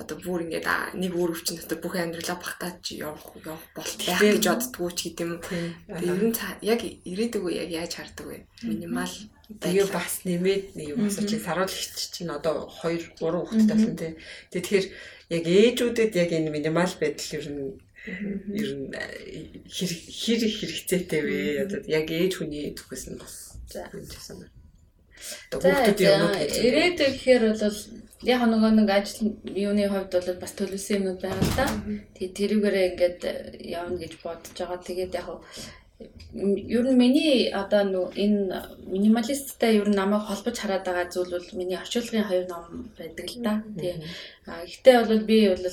S4: одоо бүр ингээд нэг өөр өвчин дотор бүх амьдралаа багтааж явах явах болт байх гэж боддгоо ч гэдэм. юм. Ер нь яг ирээдүгөө яг яаж хардаг вэ? Минимал
S1: Тэгээ бас нэмээд нэг юм асууж саруулагч чинь одоо 2 3 хүүхэдтэй болсон тий. Тэгэхээр яг ээжүүдэд яг энэ минимал байдал ер нь ер нь хэр хэр хэрэгцээтэй вэ? Одоо яг ээж хүний түүхээс нь бас юм гэсэн байна.
S2: Хүүхдүүдийн юмнууд ирээдүйг гэхээр бол яг нөгөө нэг ажил юуны хувьд бол бас төлөвсөн юмнууд байгаа л да. Тэгээ тэрүүгээрээ ингээд явна гэж бодож байгаа. Тэгээд яг ер нь миний одоо нөө энэ минималисттай ер нь намайг холбож хараад байгаа зүйл бол миний орчуулгын хоёр ном байдаг л да. Тэгээ. А гэхдээ бол би бол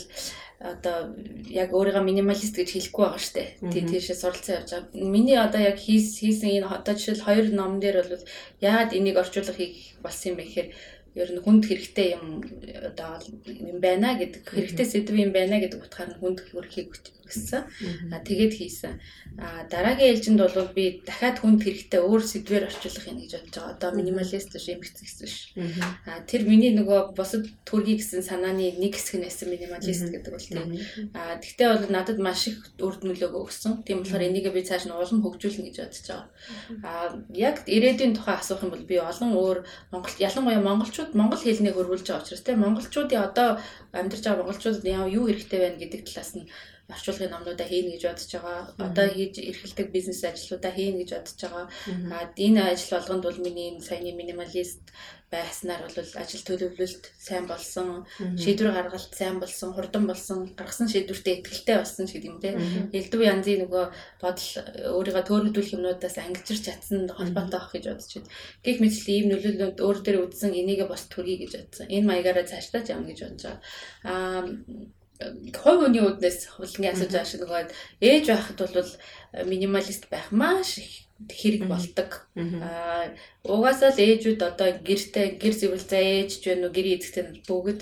S2: одоо яг өөрийгөө минималист гэж хэлэхгүй байгаа штэ. Тий тийшээ суралцсан явж байгаа. Миний одоо яг хийсэн энэ одоо жишээл хоёр ном дээр бол яагаад энийг орчуулга хийх болсон юм бэ гэхээр ер нь хүнд хэрэгтэй юм одоо юм байна гэдэг хэрэгтэй сэдв юм байна гэдэг утгаар нь хүнд хөрхийг өгсөн. А тэгээд хийсэн. А дараагийн ээлжинд бол би дахиад хүнд хэрэгтэй өөр сэдвээр орчуулах юм гэж бодож байгаа. Одоо минималист биш эмгц гэсэн биш. А тэр миний нөгөө бусад төргий гэсэн санааны нэг хэсэг нь байсан минималист гэдэг бол тийм. А тэгтээ бол надад маш их үр нөлөөгөө өгсөн. Тийм болохоор энийг би цааш нь улам хөгжүүлнэ гэж бодож байгаа. А яг ирээдүйн тухай асуух юм бол би олон өөр Монгол ялангуяа монголч монголчууд монгол хэлнийг хөрвүүлж байгаа учраас тийм монголчуудын одоо амьдарч байгаа монголчуудад юу хэрэгтэй байна гэдэг талаас нь орчуулгын номнуудаа хийнэ гэж бодож байгаа. Одоо хийж эрхэлдэг бизнес ажлуудаа хийнэ гэж бодож байгаа. А энэ ажил болгонд бол миний саяны минималист байснаар бол ажил төлөвлөлт сайн болсон, шийдвэр гаргалт сайн болсон, хурдан болсон, гаргасан шийдвэртээ ихтэй болсон гэдэг юм те. Элдв янзын нөгөө бодол өөрийгөө төөрөгдүүлэх юмнуудаас ангижирч чадсан холбоотой авах гэж бодож байна. Гэх мэтлээ ийм нөлөөлөлд өөр дээр үзсэн энийгээ бас төргий гэж бодсон. Энэ маягаараа цаашдаа ч явна гэж бодож байгаа. Аа хувь хүний үднээс хулгийн асууж байгаа шиг нөгөө ээж байхад бол минималист байх маш их хэрэг болдог. Аа угаасаа л ээжүүд одоо гэрте гэр зэвэл за ээж ч байна уу гэрийн эзэгтэй бүгд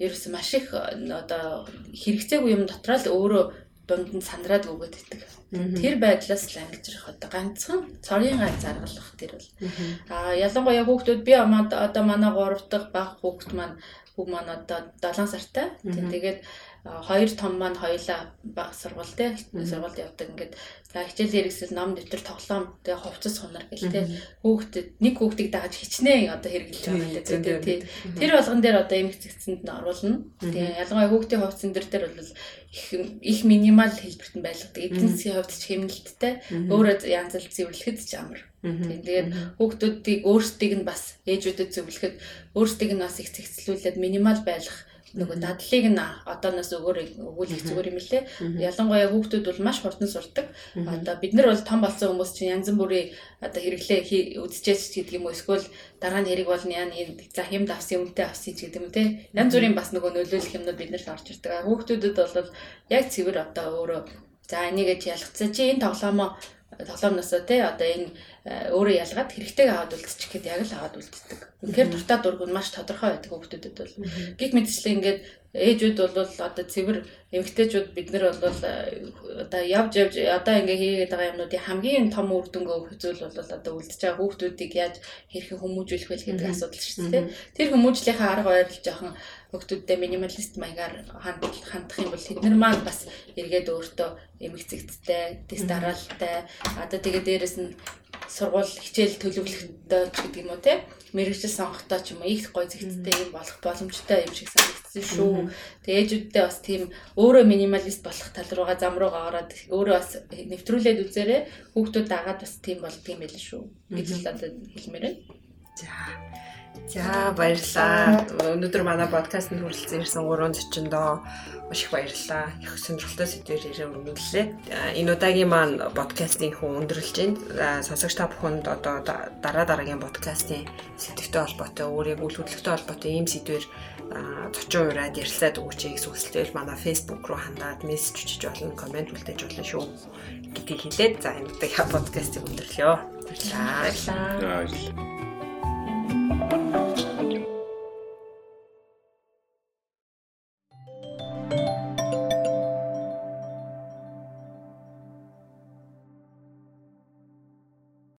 S2: ерөөс маш их одоо хэрэгцээгүй юм дотроо л өөрөө дунд нь сандраад өгöd байдаг. Тэр байдлаас л ангижрах одоо ганцхан цорын ганц заргалах тэр бол. Аа ялангуяа хүүхдүүд би одоо манай 3 дахь баг хүүхд маань хүүг маань одоо 7 сартай. Тэгээд хоёр том маань хоёлаа баг сургууль те сургуульд явдаг. Ингээд за хичээл хэрэгсэл ном дэвтэр тоглоом тэгээ хувцас хунар гэл те. Хүүхдэд нэг хүүхдийг дааж хичнээн одоо хэрэглэж байгаа те тий Тэр болгон дээр одоо эмх зэгцэнд нь оруулна. Тэгээ ялангуяа хүүхдийн хувцсан дээр дээр бол их их минимал хэлбэрт нь байлгадаг эдийн засгийн хувьд ч хэмнэлттэй. Өөрөө янз бүр зэвэрлэхэд ч амар. Тэгээд хүүхдүүдийг өөрсдийг нь бас ээжүүдэд зөвлөхөд өөрсдийг нь бас их цэгцлүүлээд минимал байлгах нөгөө дадлыг нь одооноос өгөөр өгүүлэх зүгээр юм лээ. Ялангуяа хүүхдүүд бол маш хурдан сурдаг. Одоо бид нар бол том болсон хүмүүс чинь янз бүрийн одоо хэрэглээ үдчихэж гэдэг юм уу эсвэл дараа нь хэрэг болно яа энэ за хэмд авсан юмтэй авсан ч гэдэг юм те. Янз бүрийн бас нөгөө нөлөөлөх юмнууд бид нарт орж ирдэг. Хүүхдүүдэд бол яг цэвэр одоо өөрөө за энийг ч ялгцаа чи энэ тоглоомоо тоглоомноосоо те одоо энэ өөрөө ялгаад хэрэгтэйг аваад үлдчих гээд яг л аваад үлддэг. Үнэхээр дуртай дург нь маш тодорхой байдаг хүмүүстэд бол. Гих мэдчлээ ингээд ээжүүд бол одоо цэвэр эмэгтэйчүүд бид нар бол одоо явж явж одоо ингээ хийгээд байгаа юмнуудын хамгийн том үр дүнгээ үзүүл бол одоо үлдчихэж байгаа хүүхдүүдийг яаж хэрхэн хүмүүжүүлэх вэ гэдэг асуудал шүү дээ. Тэр хүмүүжлийнхаа арга барил жоохон хүүхдүүдтэй минималист маягаар хандах юм бол тэд нар маань бас эргээд өөртөө эмэгцэгттэй, тест дараалтай одоо тэгээ дээрэс нь сургууль хичээл төлөвлөлтөд ч гэдэг юм уу те мэрэгчл сонгохдоо ч юм уу их гой зэгттэй юм болох боломжтой юм шиг санагдсан шүү. Тэгээ ээжүүдтэй бас тийм өөрөө минималист болох тал руугаа зам руугаа ороод өөрөө бас нэвтрүүлээд үзээрэй. Хүүхдүүд дагаад бас тийм болдгийм байл шүү. гэж л одоо хэлмээр байна.
S1: За За баярлалаа. Өнөөдөр манай подкастт хүрэлцэн ирсэн 3 зочиндоо маш их баярлалаа. Их сонирхолтой сэдвээр ирээ өргөнүүллээ. Энэ удаагийн маань подкастын хүн өндөрлж байна. Сонсогч та бүхэнд одоо дараа дараагийн подкастын сэдвтэй холбоотой өөрийг үйл хөдлөлттэй холбоотой ийм сэдвэр зочин ураад ярилцаад өгөөч гэсэн хүсэлтэйл манай Facebook руу хандаад мессеж өчөж болно, комент үлдээж болно шүү гэдгийг хэлээд за энэ удаагийн подкастыг өндөрлөё.
S2: Баярлалаа.
S3: Баярлалаа. Thank you.